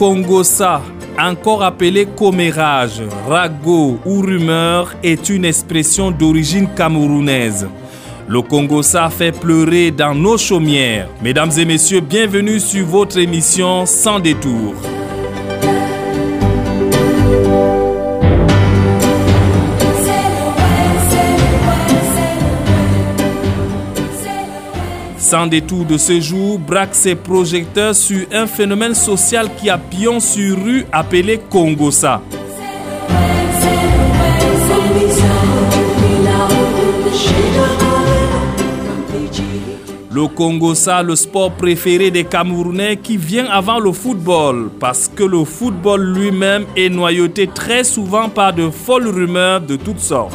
Congosa, encore appelé commérage, ragot ou rumeur, est une expression d'origine camerounaise. Le Congosa fait pleurer dans nos chaumières. Mesdames et messieurs, bienvenue sur votre émission Sans détour. Sans détour de ce jour, braque ses projecteurs sur un phénomène social qui a pion sur rue appelé Congosa. Le Congosa, le sport préféré des Camerounais qui vient avant le football, parce que le football lui-même est noyauté très souvent par de folles rumeurs de toutes sortes.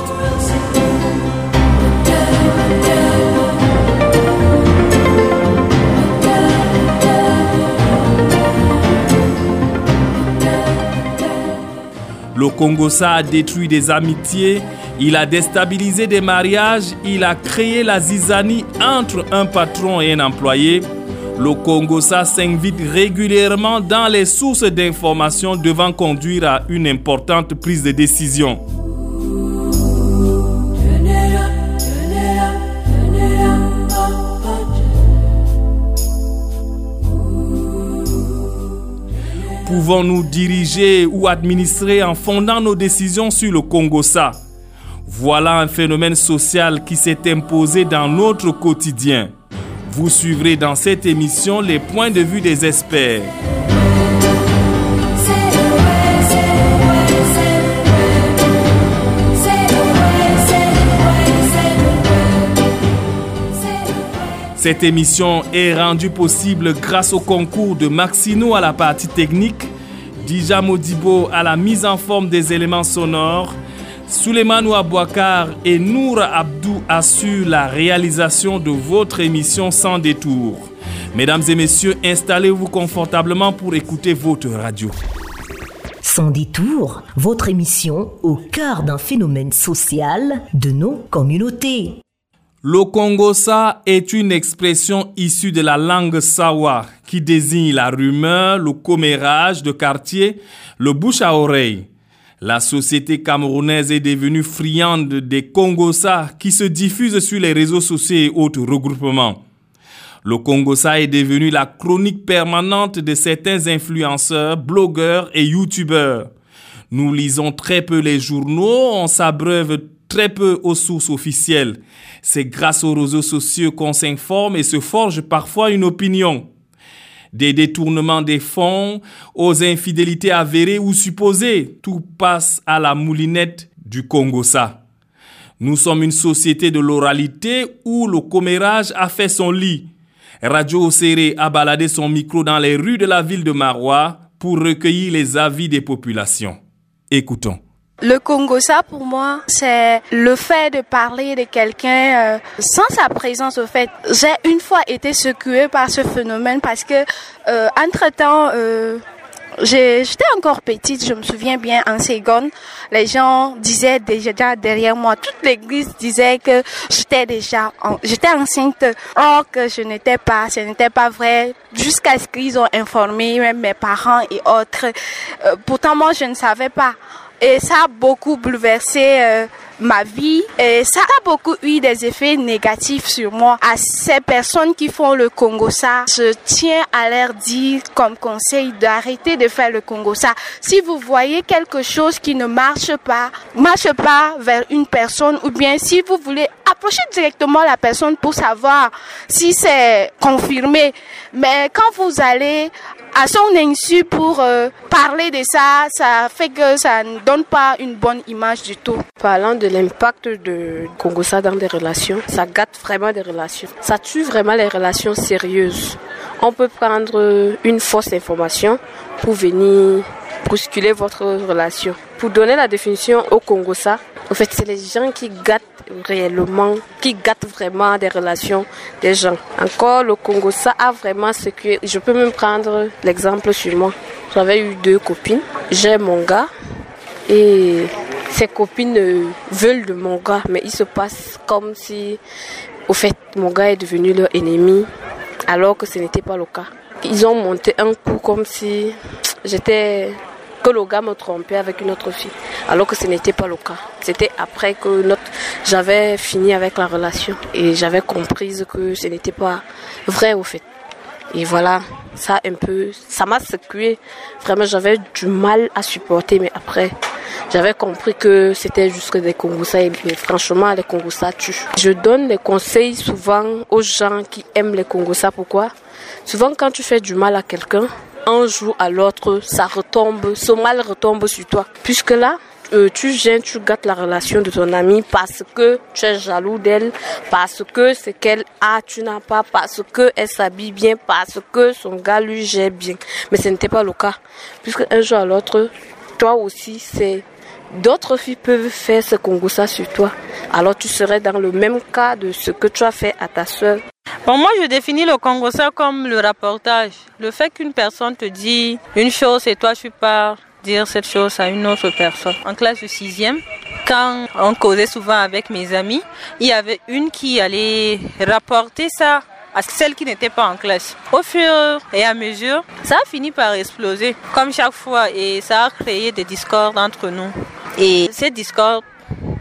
Le Congosa a détruit des amitiés, il a déstabilisé des mariages, il a créé la zizanie entre un patron et un employé. Le Congosa s'invite régulièrement dans les sources d'information devant conduire à une importante prise de décision. Pouvons-nous diriger ou administrer en fondant nos décisions sur le Congosa Voilà un phénomène social qui s'est imposé dans notre quotidien. Vous suivrez dans cette émission les points de vue des experts. Cette émission est rendue possible grâce au concours de Maxino à la partie technique, Dija Modibo à la mise en forme des éléments sonores, Souleymane Abouakar et Noura Abdou assurent la réalisation de votre émission sans détour. Mesdames et messieurs, installez-vous confortablement pour écouter votre radio. Sans détour, votre émission au cœur d'un phénomène social de nos communautés. Le Congosa est une expression issue de la langue sawa qui désigne la rumeur, le commérage de quartier, le bouche à oreille. La société camerounaise est devenue friande des Congosa qui se diffusent sur les réseaux sociaux et autres regroupements. Le Congosa est devenu la chronique permanente de certains influenceurs, blogueurs et youtubeurs. Nous lisons très peu les journaux, on s'abreuve très peu aux sources officielles. C'est grâce aux réseaux sociaux qu'on s'informe et se forge parfois une opinion. Des détournements des fonds aux infidélités avérées ou supposées, tout passe à la moulinette du Congosa. Nous sommes une société de l'oralité où le commérage a fait son lit. Radio Oséré a baladé son micro dans les rues de la ville de Marois pour recueillir les avis des populations. Écoutons. Le Congosa, pour moi, c'est le fait de parler de quelqu'un euh, sans sa présence. Au fait, j'ai une fois été secouée par ce phénomène parce que, euh, entre temps, euh, j'étais encore petite. Je me souviens bien en seconde, les gens disaient déjà derrière moi, toute l'église disait que j'étais déjà, j'étais enceinte. Or que je n'étais pas, ce n'était pas vrai. Jusqu'à ce qu'ils ont informé même mes parents et autres. Euh, pourtant, moi, je ne savais pas. Et ça a beaucoup bouleversé euh, ma vie et ça a beaucoup eu des effets négatifs sur moi. À ces personnes qui font le Congo ça, je tiens à leur dire comme conseil d'arrêter de faire le Congo ça. Si vous voyez quelque chose qui ne marche pas, marche pas vers une personne ou bien si vous voulez approcher directement la personne pour savoir si c'est confirmé. Mais quand vous allez à son insu pour euh, parler de ça, ça fait que ça ne donne pas une bonne image du tout. Parlant de l'impact de Congosa dans des relations, ça gâte vraiment des relations. Ça tue vraiment les relations sérieuses. On peut prendre une fausse information pour venir bousculer votre relation. Pour donner la définition au Congosa, en fait, c'est les gens qui gâtent réellement, qui gâtent vraiment des relations des gens. Encore, le Congo, ça a vraiment ce que... Je peux même prendre l'exemple sur moi. J'avais eu deux copines. J'ai mon gars et ses copines veulent de mon gars, mais il se passe comme si, au fait, mon gars est devenu leur ennemi, alors que ce n'était pas le cas. Ils ont monté un coup comme si j'étais que le gars me trompait avec une autre fille, alors que ce n'était pas le cas. C'était après que notre... j'avais fini avec la relation et j'avais compris que ce n'était pas vrai au fait. Et voilà, ça un peu, ça m'a secoué. Vraiment, j'avais du mal à supporter, mais après, j'avais compris que c'était juste des Congoussa et franchement, les Congoussa tuent. Je donne des conseils souvent aux gens qui aiment les Congoussa. Pourquoi? Souvent, quand tu fais du mal à quelqu'un, un jour à l'autre, ça retombe, ce mal retombe sur toi. Puisque là, euh, tu gênes, tu gâtes la relation de ton ami parce que tu es jaloux d'elle, parce que ce qu'elle a, tu n'as pas, parce que elle s'habille bien, parce que son gars lui gère bien. Mais ce n'était pas le cas. Puisque un jour à l'autre, toi aussi, c'est d'autres filles peuvent faire ce ça sur toi. Alors tu serais dans le même cas de ce que tu as fait à ta soeur. Pour moi, je définis le ça comme le rapportage. Le fait qu'une personne te dit une chose et toi tu pars dire cette chose à une autre personne. En classe de sixième, quand on causait souvent avec mes amis, il y avait une qui allait rapporter ça à celle qui n'était pas en classe. Au fur et à mesure, ça a fini par exploser, comme chaque fois, et ça a créé des discordes entre nous. Et ces discordes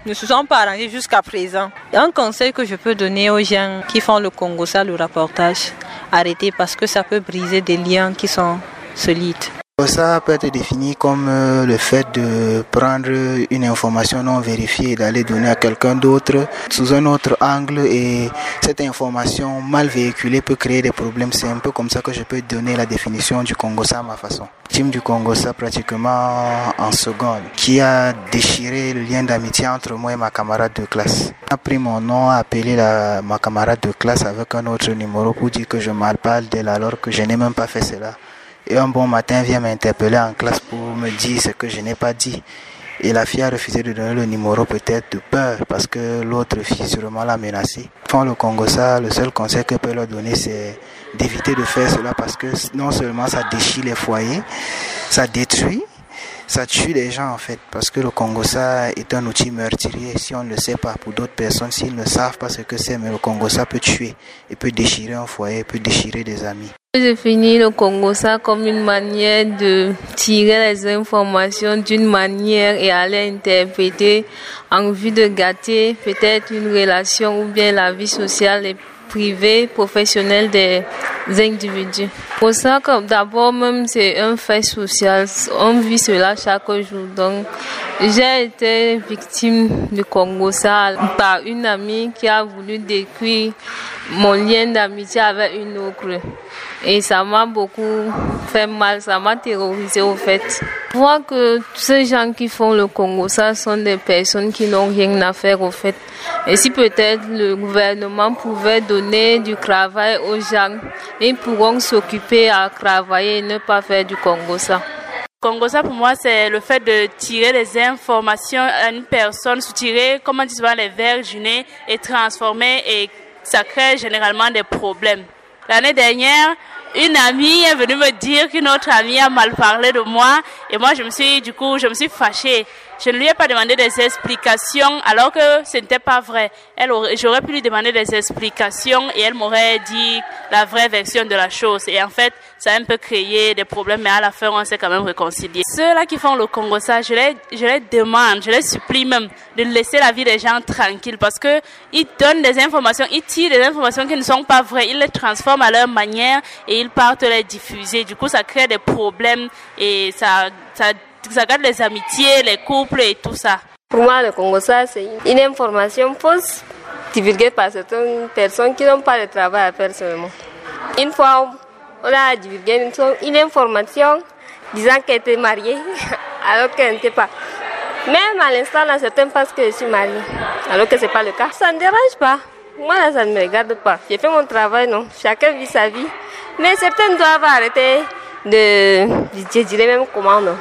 ne se sont pas arrangés jusqu'à présent. Un conseil que je peux donner aux gens qui font le Congo, ça, le rapportage, arrêtez parce que ça peut briser des liens qui sont solides. Ça peut être défini comme euh, le fait de prendre une information non vérifiée et d'aller donner à quelqu'un d'autre sous un autre angle et cette information mal véhiculée peut créer des problèmes. C'est un peu comme ça que je peux donner la définition du Congo-ça à ma façon. Team du Congo-ça pratiquement en seconde qui a déchiré le lien d'amitié entre moi et ma camarade de classe. A pris mon nom, a appelé la, ma camarade de classe avec un autre numéro pour dire que je mal parle d'elle alors que je n'ai même pas fait cela. Et un bon matin, vient m'interpeller en classe pour me dire ce que je n'ai pas dit. Et la fille a refusé de donner le numéro peut-être de peur parce que l'autre fille sûrement l'a menacé. Font le Congo le seul conseil que peut leur donner c'est d'éviter de faire cela parce que non seulement ça déchire les foyers, ça détruit, ça tue les gens en fait, parce que le Congo ça est un outil meurtrier. Si on ne le sait pas, pour d'autres personnes, s'ils ne savent pas ce que c'est, mais le Congo ça peut tuer, et peut déchirer un foyer, peut déchirer des amis. Je définis le Congo ça comme une manière de tirer les informations d'une manière et aller interpréter en vue de gâter peut-être une relation ou bien la vie sociale et privée, professionnelle des individus. Pour ça, d'abord même c'est un fait social, on vit cela chaque jour. Donc j'ai été victime de Congo ça par une amie qui a voulu décrire mon lien d'amitié avec une autre. Et ça m'a beaucoup fait mal, ça m'a terrorisé au fait. Je vois que ces gens qui font le Congo, ça sont des personnes qui n'ont rien à faire au fait. Et si peut-être le gouvernement pouvait donner du travail aux gens, ils pourront s'occuper à travailler et ne pas faire du Congo ça. Congo ça pour moi c'est le fait de tirer des informations à une personne, tirer comment tu les verginer et transformer et ça crée généralement des problèmes. L'année dernière, une amie est venue me dire qu'une autre amie a mal parlé de moi et moi je me suis du coup je me suis fâchée. Je ne lui ai pas demandé des explications alors que ce n'était pas vrai. J'aurais pu lui demander des explications et elle m'aurait dit la vraie version de la chose. Et en fait, ça a un peu créé des problèmes, mais à la fin, on s'est quand même réconcilié. Ceux-là qui font le Congo, ça, je les, je les demande, je les supplie même de laisser la vie des gens tranquille parce que ils donnent des informations, ils tirent des informations qui ne sont pas vraies, ils les transforment à leur manière et ils partent les diffuser. Du coup, ça crée des problèmes et ça, ça ça garde les amitiés, les couples et tout ça. Pour moi, le Congo, ça, c'est une information fausse divulguée par certaines personnes qui n'ont pas de travail à faire seulement. Une fois, on a divulgué une, information disant qu'elle était mariée, alors qu'elle n'était pas. Même à l'instant, là, certains pensent que je suis mariée, alors que ce n'est pas le cas. Ça ne dérange pas. Moi, là, ça ne me regarde pas. J'ai fait mon travail, non. Chacun vit sa vie. Mais certains doivent arrêter de, je dirais même comment, non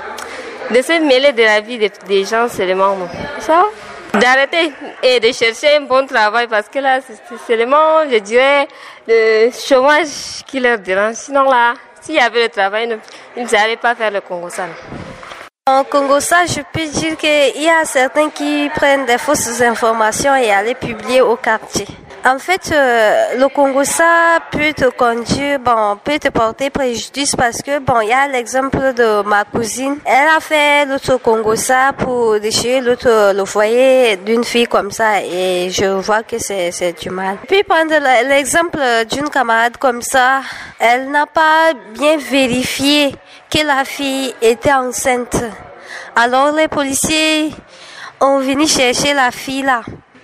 de se mêler de la vie des, gens seulement. Ça D'arrêter et de chercher un bon travail parce que là, c'est seulement, je dirais, le chômage qui leur dérange. Sinon là, s'il y avait le travail, ils n'allaient pas faire le Congo ça. En Congo ça, je peux dire qu'il y a certains qui prennent des fausses informations et allaient publier au quartier. En fait, euh, le Congo, ça peut te conduire, bon, peut te porter préjudice parce que, bon, il y a l'exemple de ma cousine. Elle a fait l'autre Congo, ça pour déchirer l'autre, le foyer d'une fille comme ça et je vois que c'est, c'est du mal. Puis prendre l'exemple d'une camarade comme ça, elle n'a pas bien vérifié que la fille était enceinte. Alors les policiers ont venu chercher la fille là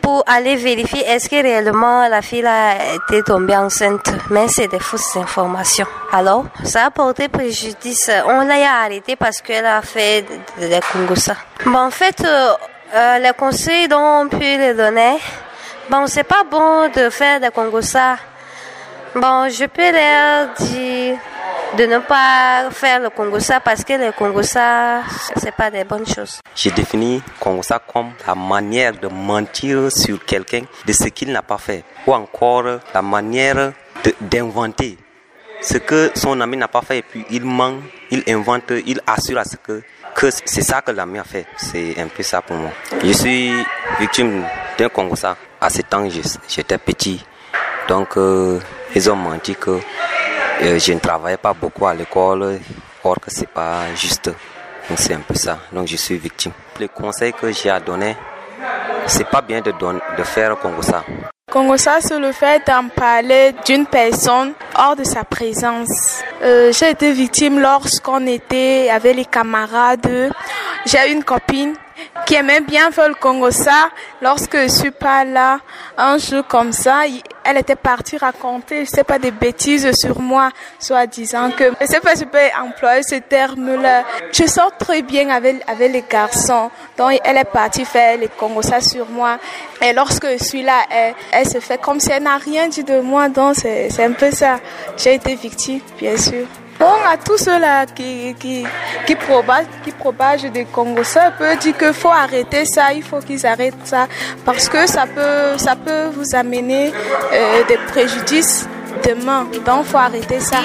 pour aller vérifier est-ce que réellement la fille a été tombée enceinte. Mais c'est des fausses informations. Alors, ça a porté préjudice. On l'a arrêté parce qu'elle a fait des Congosa. Bon, en fait, euh, euh, les conseils dont on peut les donner, bon, c'est pas bon de faire des Congosa. Bon, je peux leur dire de ne pas faire le Congosa parce que le Congosa, c'est pas des bonnes choses. J'ai défini Congosa comme la manière de mentir sur quelqu'un de ce qu'il n'a pas fait, ou encore la manière d'inventer ce que son ami n'a pas fait et puis il ment, il invente, il assure à ce que, que c'est ça que l'ami a fait. C'est un peu ça pour moi. Je suis victime d'un Congosa. À ce temps, j'étais petit. Donc, ils ont menti que euh, je ne travaillais pas beaucoup à l'école, or que c'est pas juste. Donc c'est un peu ça. Donc je suis victime. Les conseils que j'ai à donner, c'est pas bien de, faire comme ça. Congo ça, c'est le fait d'en parler d'une personne hors de sa présence. Euh, j'ai été victime lorsqu'on était avec les camarades. J'ai une copine qui aimait bien faire le Congo ça. Lorsque je suis pas là, un jour comme ça, elle était partie raconter, je sais pas, des bêtises sur moi, soit disant que, je sais pas, je peux employer ce terme-là. Je sors très bien avec, avec les garçons. Donc, elle est partie faire les Congo ça sur moi. Et lorsque je suis là, elle, elle se fait comme si elle n'a rien dit de moi. Donc, c'est un peu ça. J'ai été victime, bien sûr. Bon, à tous ceux-là qui, qui, qui, propagent, qui propagent des Congos, ça peut dire qu'il faut arrêter ça, il faut qu'ils arrêtent ça, parce que ça peut, ça peut vous amener euh, des préjudices demain. Donc, il faut arrêter ça.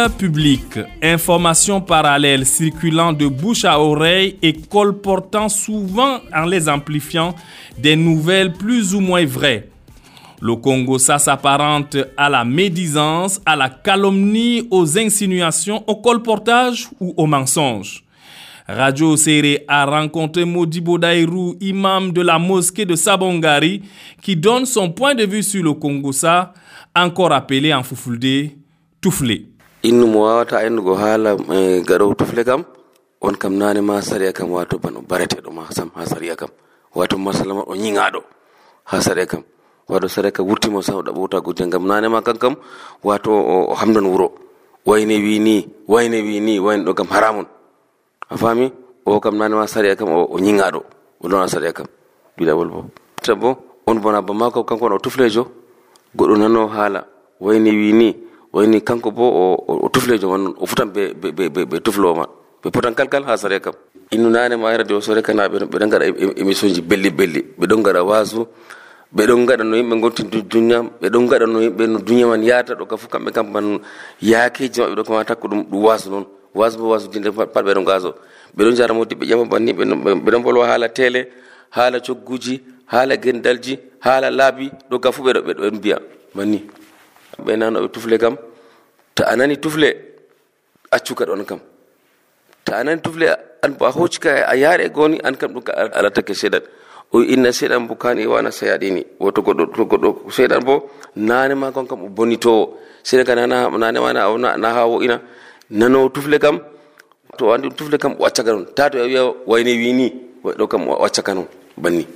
Rumeurs publiques, informations parallèles circulant de bouche à oreille et colportant souvent en les amplifiant des nouvelles plus ou moins vraies. Le Congo, ça s'apparente à la médisance, à la calomnie, aux insinuations, au colportage ou au mensonge. Radio Serré a rencontré Modibo Dairou, imam de la mosquée de Sabongari, qui donne son point de vue sur le Congo, ça, encore appelé en Fufulde, Touflé. Innu mo wawata endugo haala e gaɗow tufle kam on kam nane ma sariya kam wato bano bareteɗo ma sam ha sariya kam. Wato masalama ɗo ñiŋaɗo ha sariya kam. Wato sariya kam wurtimo sam ɗa ɓota gudde gam nane ma kan kam wato o hamdan wuro. Wayne wi ni wayne wi ni wayne ɗo kam haramun a faami o kam nane ma sariya kam o ñiŋaɗo o ɗona sariya kam. Bilawol bo. Ta bo on bona bamako kanko on o tuflejo goɗɗo nano haala wayne wi ni wayni kanko bo o tuflejo man o futan be ɓe tuflowo man. Ɓe potan kalkal ha sare kam. Innu nane ma radio sore kanaɓe ɓeɗon gaɗa émission ji belli belli. Ɓeɗon gaɗa wasu ɓeɗon gaɗa no yimɓe gonti duniya ɓeɗon gaɗa no yimɓe no duniya man yahata ɗo ka fof kamɓe kam man yaakeji maɓɓe ɗo kama takko ɗum ɗum wasu noon. Wasu bo wasu dinde pat ɓeɗon gaso ɓeɗon jara modi ɓe ƴama banni ɓeɗon bolwa haala télé haala cogguji haala gendalji haala laabi. Ɗo ka ga ɓeɗo ɓeɗon mbiya banni. Ɓe nanoɓe tufle kam. To a nani tufle accuka ɗon kam. To anani nani tufle an a hoccika a yaare goni an kam ɗum ka alatake seeɗan. O inna seeɗan bo kani wana sayaɗini woto goɗɗo to goɗɗo seeɗan bo nane ma kon kam o bonitowo. Seeɗa ka nane ma na ha wo'ina nanowo tufle kam to andi tufle kam o non. Ta to a wiya wayne wini ɗo kam o accaka non banni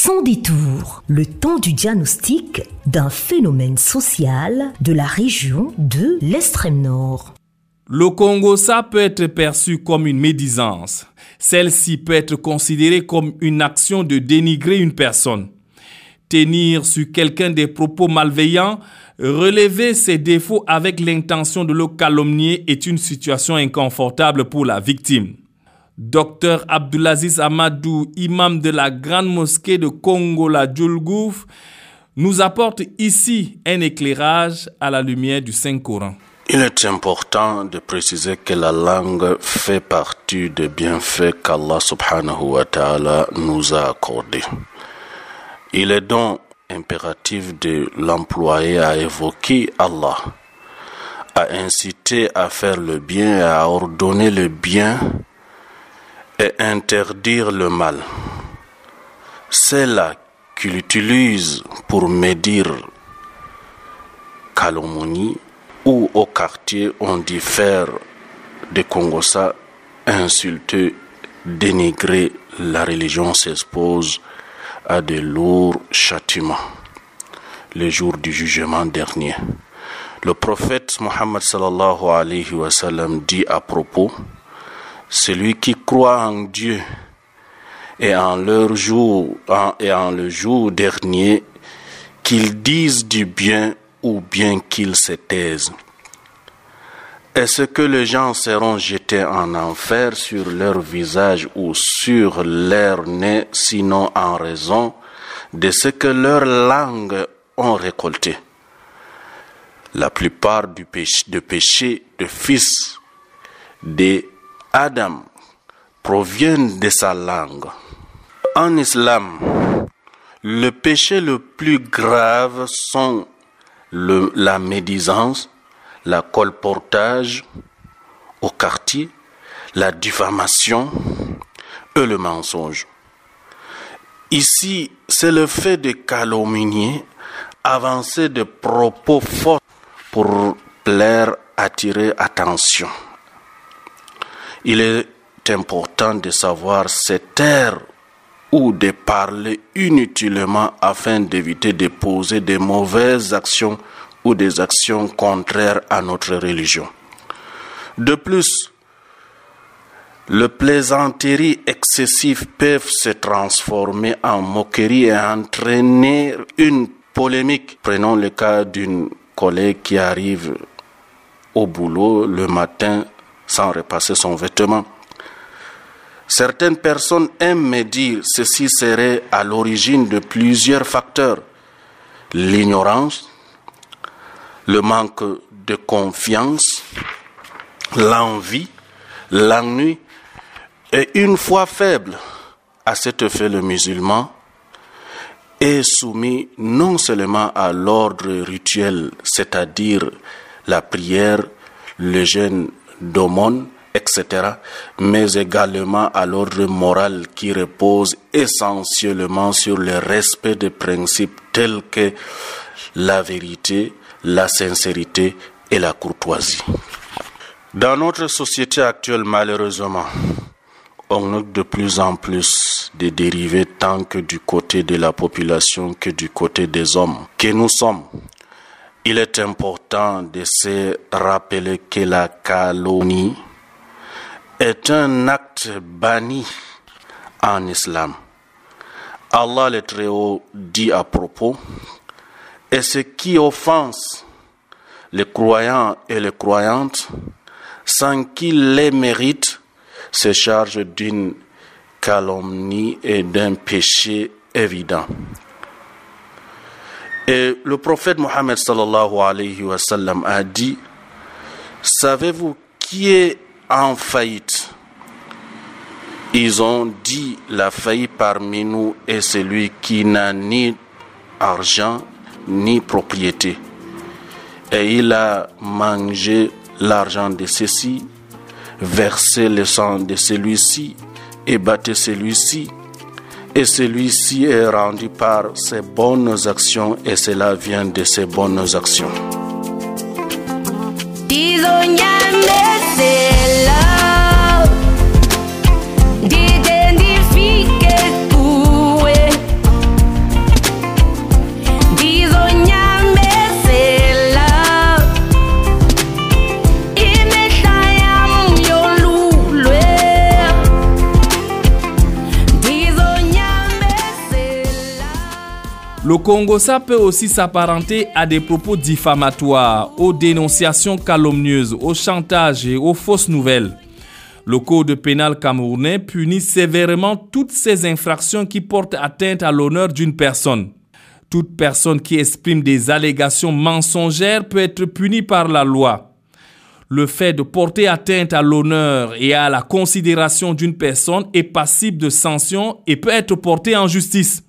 Sans détour, le temps du diagnostic d'un phénomène social de la région de l'extrême nord. Le Congo, ça peut être perçu comme une médisance. Celle-ci peut être considérée comme une action de dénigrer une personne. Tenir sur quelqu'un des propos malveillants Relever ses défauts avec l'intention de le calomnier est une situation inconfortable pour la victime. Docteur Abdulaziz Amadou, imam de la grande mosquée de Congo, la Djulgouf, nous apporte ici un éclairage à la lumière du Saint-Coran. Il est important de préciser que la langue fait partie des bienfaits qu'Allah subhanahu wa ta'ala nous a accordés. Il est donc impératif de l'employer à évoquer Allah, à inciter à faire le bien et à ordonner le bien et interdire le mal. C'est là qu'il utilise pour médire calomnie ou au quartier on dit faire de Congossa insulter, dénigrer la religion s'expose à de lourds châtiments le jour du jugement dernier. Le prophète Mohammed sallallahu alayhi wa sallam dit à propos celui qui croit en Dieu et en leur jour et en le jour dernier qu'ils disent du bien ou bien qu'ils se taisent. Est-ce que les gens seront jetés en enfer sur leur visage ou sur leur nez, sinon en raison de ce que leurs langues ont récolté? La plupart du péché, de péchés de fils de Adam proviennent de sa langue. En islam, le péché le plus grave sont la médisance, la colportage au quartier, la diffamation et le mensonge. Ici, c'est le fait de calomnier, avancer de propos forts pour plaire, attirer attention. Il est important de savoir se taire ou de parler inutilement afin d'éviter de poser des mauvaises actions ou des actions contraires à notre religion. De plus, le plaisanterie excessif peuvent se transformer en moquerie et entraîner une polémique. Prenons le cas d'une collègue qui arrive au boulot le matin sans repasser son vêtement. Certaines personnes aiment me dire ceci serait à l'origine de plusieurs facteurs. L'ignorance, le manque de confiance, l'envie, l'ennui et une foi faible. À cet effet, le musulman est soumis non seulement à l'ordre rituel, c'est-à-dire la prière, le jeûne d'aumône, etc., mais également à l'ordre moral qui repose essentiellement sur le respect des principes tels que la vérité, la sincérité et la courtoisie. Dans notre société actuelle, malheureusement, on note de plus en plus des dérivés tant que du côté de la population que du côté des hommes que nous sommes. Il est important de se rappeler que la calomnie est un acte banni en islam. Allah le Très-Haut dit à propos, et ce qui offense les croyants et les croyantes sans qu'ils les méritent se charge d'une calomnie et d'un péché évident. Et le prophète Mohammed sallallahu alayhi wa sallam a dit, savez-vous qui est en faillite? Ils ont dit, la faillite parmi nous est celui qui n'a ni argent ni propriété. Et il a mangé l'argent de ceci, versé le sang de celui-ci et battu celui-ci. Et celui-ci est rendu par ses bonnes actions et cela vient de ses bonnes actions. Le Congo, ça peut aussi s'apparenter à des propos diffamatoires, aux dénonciations calomnieuses, au chantage et aux fausses nouvelles. Le Code pénal camerounais punit sévèrement toutes ces infractions qui portent atteinte à l'honneur d'une personne. Toute personne qui exprime des allégations mensongères peut être punie par la loi. Le fait de porter atteinte à l'honneur et à la considération d'une personne est passible de sanctions et peut être porté en justice.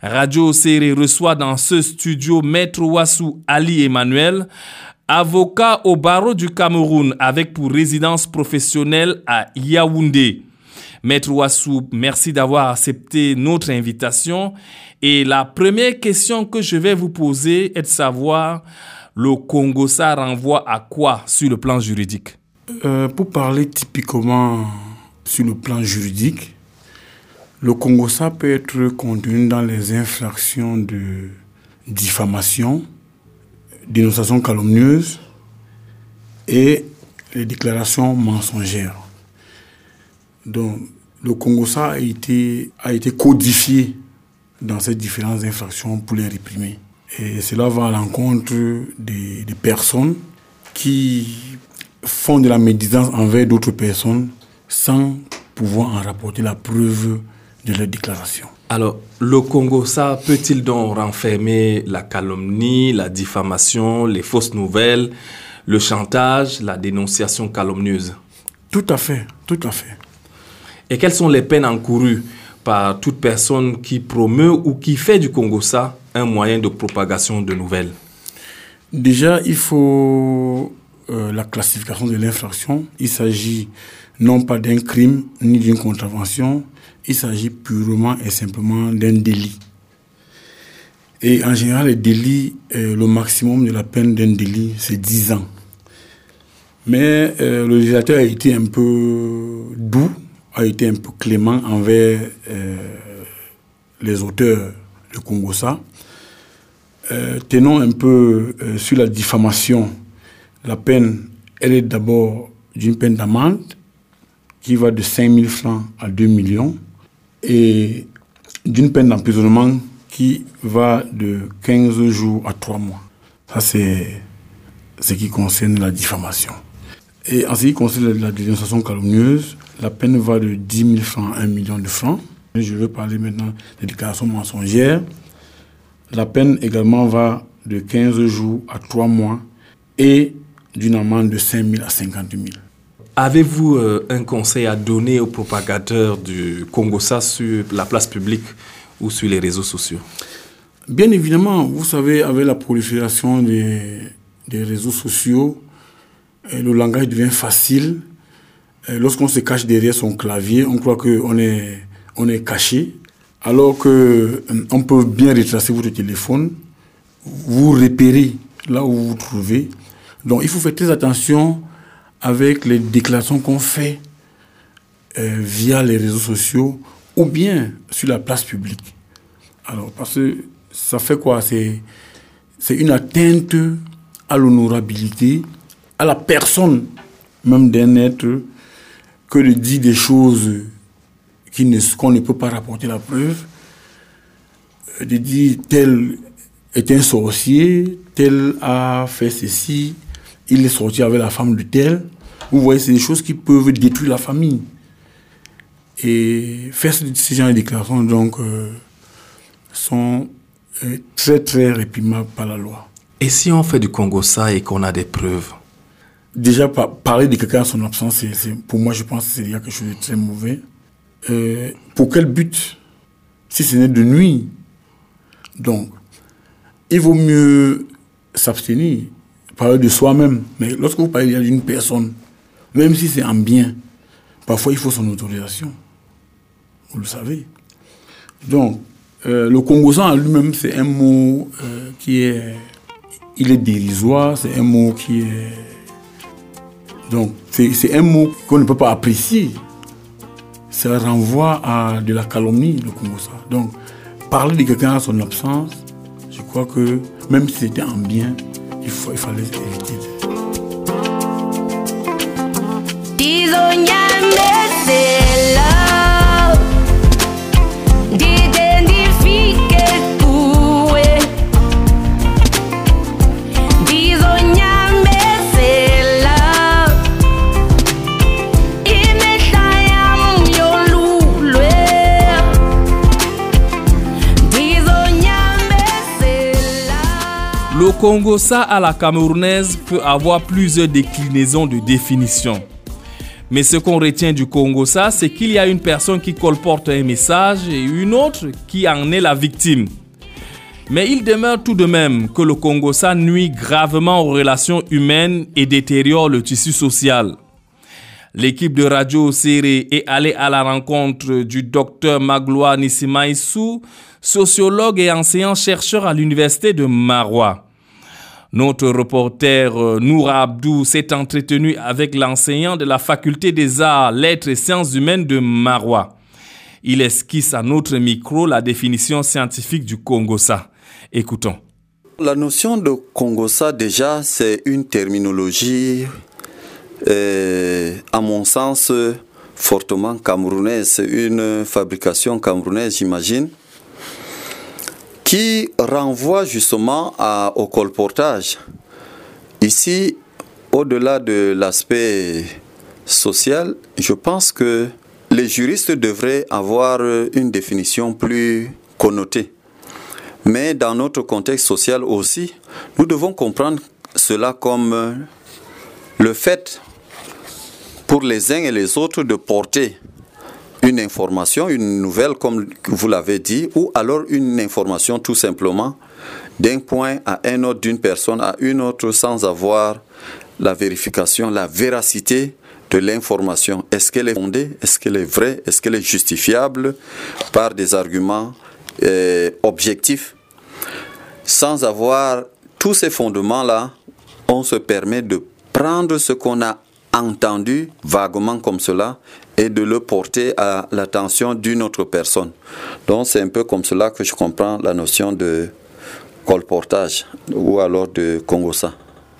Radio Serré reçoit dans ce studio Maître Wassou Ali Emmanuel, avocat au barreau du Cameroun avec pour résidence professionnelle à Yaoundé. Maître Wassou, merci d'avoir accepté notre invitation. Et la première question que je vais vous poser est de savoir, le Congo, ça renvoie à quoi sur le plan juridique? Euh, Pour parler typiquement sur le plan juridique, le Congo, peut être contenu dans les infractions de diffamation, dénonciation calomnieuse et les déclarations mensongères. Donc, le Congo, a été, a été codifié dans ces différentes infractions pour les réprimer. Et cela va à l'encontre des, des, personnes qui font de la médisance envers d'autres personnes sans pouvoir en rapporter la preuve de leur déclaration. Alors, le Congo, ça peut-il donc renfermer la calomnie, la diffamation, les fausses nouvelles, le chantage, la dénonciation calomnieuse? Tout à fait, tout à fait. Et quelles sont les peines encourues par toute personne qui promeut ou qui fait du Congo ça un moyen de propagation de nouvelles? Déjà, il faut euh, la classification de l'infraction. Il s'agit non pas d'un crime ni d'une contravention, il s'agit purement et simplement d'un délit. Et en général, les délits, euh, le maximum de la peine d'un délit, c'est 10 ans. Mais euh, le législateur a été un peu doux, a été un peu clément envers euh, les auteurs de Congossa. tenons un peu sur la diffamation. La peine, elle est d'abord d'une peine d'amende qui va de 5 000 francs à 2 millions et d'une peine d'emprisonnement qui va de 15 jours à 3 mois. Ça, c'est ce qui concerne la diffamation. Et en ce qui concerne la dénonciation calomnieuse, la peine va de 10 000 francs à 1 million de francs. Je veux parler maintenant des déclarations mensongères. La peine également va de 15 jours à 3 mois et d'une amende de 5 000 à 50 000. Avez-vous euh, un conseil à donner aux propagateurs du Congo-Ça sur la place publique ou sur les réseaux sociaux? Bien évidemment, vous savez, avec la prolifération des, des réseaux sociaux, euh, le langage devient facile. Euh, lorsqu'on se cache derrière son clavier, on croit qu'on est, on est caché, alors que on peut bien retracer votre téléphone, vous repérer là où vous vous trouvez. Donc il faut faire très attention avec les déclarations qu'on fait euh, via les réseaux sociaux ou bien sur la place publique. Alors, parce que ça fait quoi? C'est une atteinte à l'honorabilité, à la personne même d'un être que de dire des choses qu'on ne, ne peut pas rapporter la preuve, euh, de dire tel est un sorcier, tel a fait ceci, il est sorti avec la femme de tel. Vous voyez, c'est des choses qui peuvent détruire la famille. Et faire ce genre de déclarations, donc, euh, sont euh, très, très réprimables par la loi. Et si on fait du Congo ça et qu'on a des preuves? Déjà, parler de quelqu'un en son absence, pour moi, je pense que c'est déjà quelque chose de très mauvais. Euh, pour quel but? Si ce n'est de nuit. Donc, il vaut mieux s'abstenir parler de soi-même. Mais lorsque vous parlez d'une personne, même si c'est un bien, parfois il faut son autorisation. Vous le savez. Donc, euh, le Congosan en lui-même, c'est un mot euh, qui est. Il est dérisoire, c'est un mot qui est. Donc, c'est un mot qu'on ne peut pas apprécier. Ça renvoie à de la calomnie, le Congosan. Donc, parler de quelqu'un à son absence, je crois que même si c'était un bien, il, faut, il fallait éviter. Dizonyamesela Didentifique Congo-ça à la camerounaise peut avoir plusieurs déclinaisons de définition. Mais ce qu'on retient du Congo-ça, c'est qu'il y a une personne qui colporte un message et une autre qui en est la victime. Mais il demeure tout de même que le Congo-ça nuit gravement aux relations humaines et détériore le tissu social. L'équipe de Radio Serré est allée à la rencontre du docteur Magloire Nissimaïsou, sociologue et enseignant-chercheur à l'université de Marois. Notre reporter euh, Noura Abdou s'est entretenu avec l'enseignant de la faculté des arts, lettres et sciences humaines de Marois. Il esquisse à notre micro la définition scientifique du Congossa. Écoutons. La notion de Congossa, déjà, c'est une terminologie à mon sens, fortement camerounaise. Une fabrication camerounaise, j'imagine, qui renvoie justement au colportage. Ici, au-delà de l'aspect social, je pense que les juristes devraient avoir une définition plus connotée. Mais dans notre contexte social aussi, nous devons comprendre cela comme le fait pour les uns et les autres de porter une information, une nouvelle, comme vous l'avez dit, ou alors une information tout simplement d'un point à un autre, d'une personne à une autre, sans avoir la vérification, la véracité de l'information. Est-ce qu'elle est fondée? Est-ce qu'elle est vraie? Est-ce qu'elle est justifiable par des arguments euh, objectifs? Sans avoir tous ces fondements-là, on se permet de prendre ce qu'on a entendu vaguement comme cela et de le porter à l'attention d'une autre personne. Donc c'est un peu comme cela que je comprends la notion de colportage ou alors de congossa.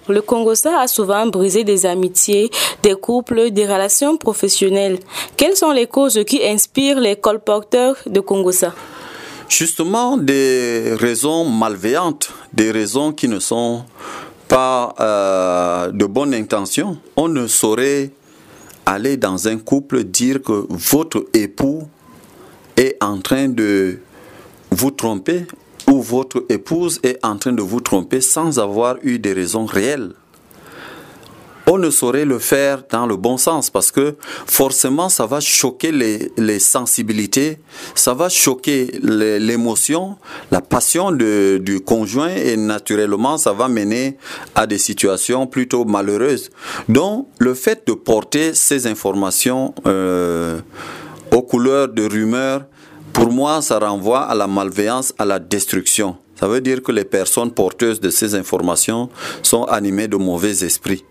Le congossa a souvent brisé des amitiés, des couples, des relations professionnelles. Quelles sont les causes qui inspirent les colporteurs de congossa Justement des raisons malveillantes, des raisons qui ne sont pas euh, de bonne intention, on ne saurait aller dans un couple dire que votre époux est en train de vous tromper ou votre épouse est en train de vous tromper sans avoir eu des raisons réelles on ne saurait le faire dans le bon sens parce que forcément ça va choquer les, sensibilités, ça va choquer l'émotion, la passion du conjoint et naturellement ça va mener à des situations plutôt malheureuses. Donc le fait de porter ces informations euh, aux couleurs de rumeurs, pour moi ça renvoie à la malveillance, à la destruction. Ça veut dire que les personnes porteuses de ces informations sont animées de mauvais esprits.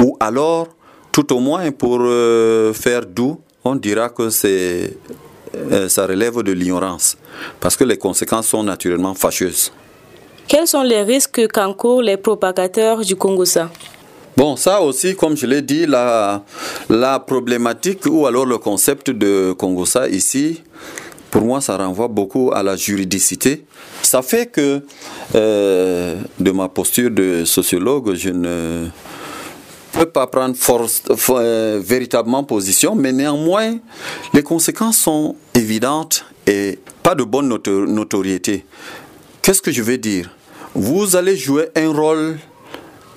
Ou alors, tout au moins pour euh, faire doux, on dira que c'est, euh, ça relève de l'ignorance, parce que les conséquences sont naturellement fâcheuses. Quels sont les risques qu'encourent les propagateurs du Congo-ça Bon, ça aussi, comme je l'ai dit, la, la problématique ou alors le concept de Congossa ici, pour moi, ça renvoie beaucoup à la juridicité. Ça fait que, euh, de ma posture de sociologue, je ne peut pas prendre euh, véritablement position, mais néanmoins, les conséquences sont évidentes et pas de bonne notoriété. Qu'est-ce que je veux dire? Vous allez jouer un rôle,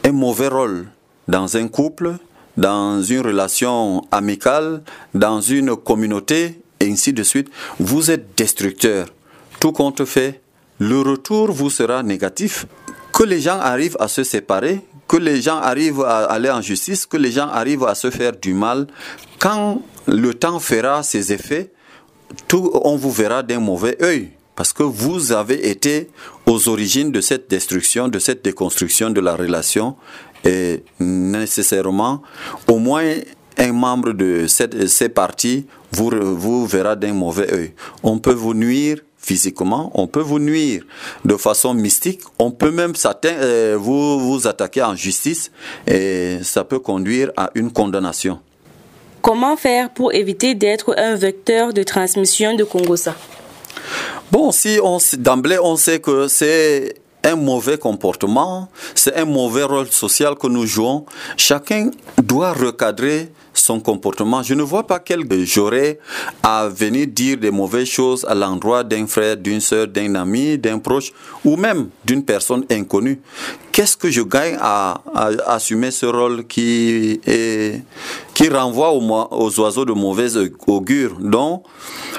un mauvais rôle dans un couple, dans une relation amicale, dans une communauté, et ainsi de suite. Vous êtes destructeur. Tout compte fait, le retour vous sera négatif. Que les gens arrivent à se séparer, que les gens arrivent à aller en justice, que les gens arrivent à se faire du mal, quand le temps fera ses effets, tout, on vous verra d'un mauvais œil. Parce que vous avez été aux origines de cette destruction, de cette déconstruction de la relation. Et nécessairement, au moins un membre de cette, ces parties vous, vous verra d'un mauvais œil. On peut vous nuire physiquement, on peut vous nuire de façon mystique, on peut même euh, vous, vous attaquer en justice et ça peut conduire à une condamnation. Comment faire pour éviter d'être un vecteur de transmission de Congosa Bon, si on d'emblée on sait que c'est un mauvais comportement, c'est un mauvais rôle social que nous jouons, chacun doit recadrer son comportement. Je ne vois pas quel j'aurais à venir dire des mauvaises choses à l'endroit d'un frère, d'une soeur, d'un ami, d'un proche ou même d'une personne inconnue. Qu'est-ce que je gagne à, assumer ce rôle qui, qui renvoie aux, oiseaux de mauvaise augure? Donc,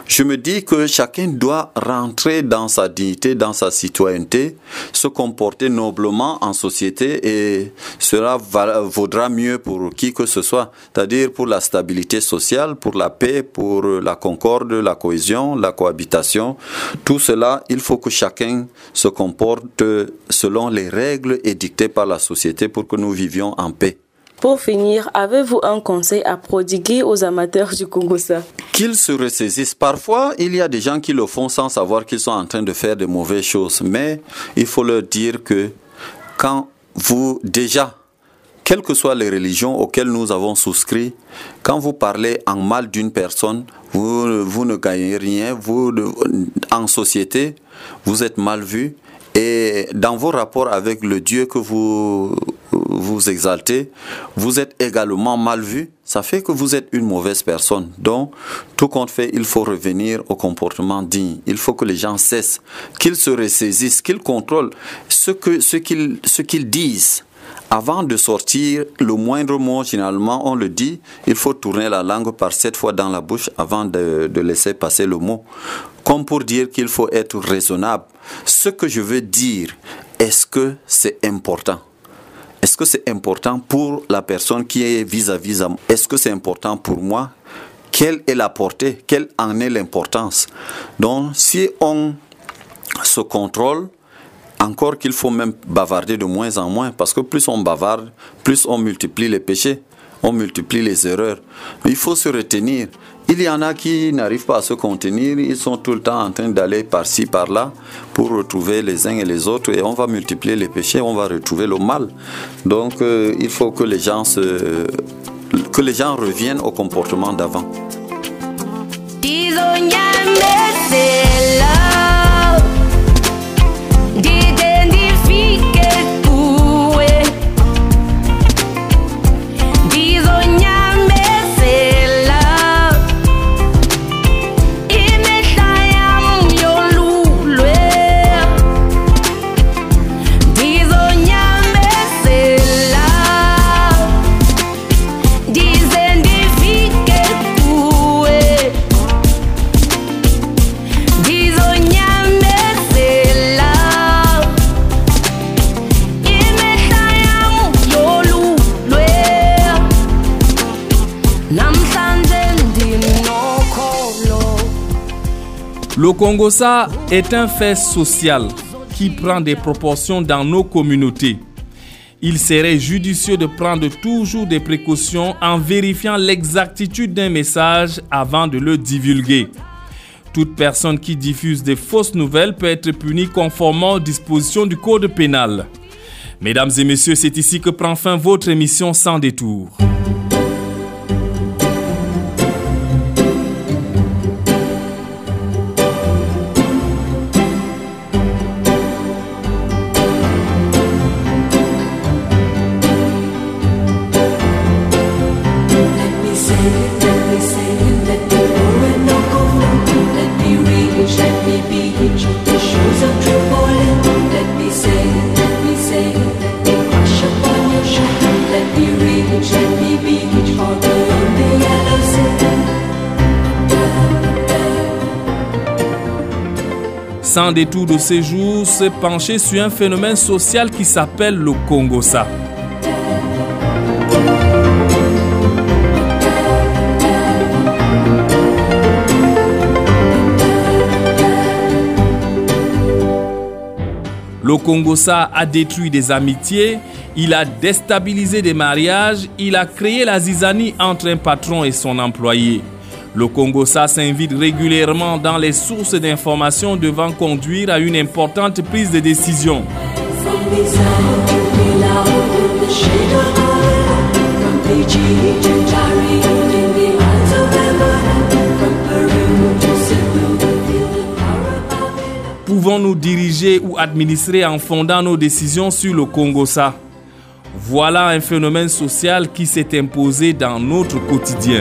je me dis que chacun doit rentrer dans sa dignité, dans sa citoyenneté, se comporter noblement en société et cela vaudra mieux pour qui que ce soit, c'est-à-dire pour la stabilité sociale, pour la paix, pour la concorde, la cohésion, la cohabitation. Tout cela, il faut que chacun se comporte selon les règles édictée par la société pour que nous vivions en paix. Pour finir, avez-vous un conseil à prodiguer aux amateurs du Congosa Qu'ils se ressaisissent. Parfois, il y a des gens qui le font sans savoir qu'ils sont en train de faire de mauvaises choses. Mais il faut leur dire que quand vous, déjà, quelles que soient les religions auxquelles nous avons souscrit, quand vous parlez en mal d'une personne, vous, vous ne gagnez rien. Vous, en société, vous êtes mal vu et dans vos rapports avec le Dieu que vous vous exaltez, vous êtes également mal vu. Ça fait que vous êtes une mauvaise personne. Donc, tout compte fait, il faut revenir au comportement digne. Il faut que les gens cessent, qu'ils se ressaisissent, qu'ils contrôlent ce qu'ils ce qu'ils disent. Avant de sortir le moindre mot, généralement, on le dit, il faut tourner la langue par sept fois dans la bouche avant de, laisser passer le mot. Comme pour dire qu'il faut être raisonnable. Ce que je veux dire, est-ce que c'est important? Est-ce que c'est important pour la personne qui est vis-à-vis -vis Est-ce que c'est important pour moi? Quelle est la portée? Quelle en est l'importance? Donc, si on se contrôle, encore qu'il faut même bavarder de moins en moins, parce que plus on bavarde, plus on multiplie les péchés, on multiplie les erreurs. Il faut se retenir. Il y en a qui n'arrivent pas à se contenir, ils sont tout le temps en train d'aller par-ci, par-là pour retrouver les uns et les autres et on va multiplier les péchés, on va retrouver le mal. Donc euh, il faut que les gens se, que les gens reviennent au comportement d'avant. Congosa est un fait social qui prend des proportions dans nos communautés. Il serait judicieux de prendre toujours des précautions en vérifiant l'exactitude d'un message avant de le divulguer. Toute personne qui diffuse des fausses nouvelles peut être punie conformément aux dispositions du Code pénal. Mesdames et messieurs, c'est ici que prend fin votre émission sans détour. Sans détour de séjour, s'est penché sur un phénomène social qui s'appelle le Congosa. Le Congosa a détruit des amitiés, il a déstabilisé des mariages, il a créé la zizanie entre un patron et son employé. Le Congo-SA s'invite régulièrement dans les sources d'informations devant conduire à une importante prise de décision. Pouvons-nous diriger ou administrer en fondant nos décisions sur le Congo-SA Voilà un phénomène social qui s'est imposé dans notre quotidien.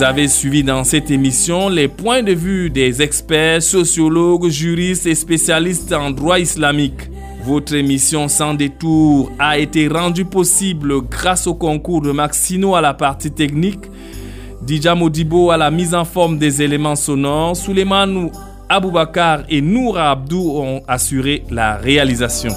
Vous avez suivi dans cette émission les points de vue des experts, sociologues, juristes et spécialistes en droit islamique. Votre émission sans détour a été rendue possible grâce au concours de Maxino à la partie technique, Dija Modibo à la mise en forme des éléments sonores, Souleymane Aboubakar et Noura Abdou ont assuré la réalisation.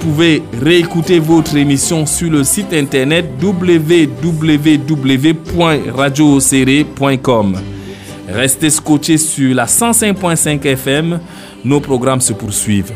Vous pouvez réécouter votre émission sur le site internet www.radioserré.com. Restez scotchés sur la 105.5 FM, nos programmes se poursuivent.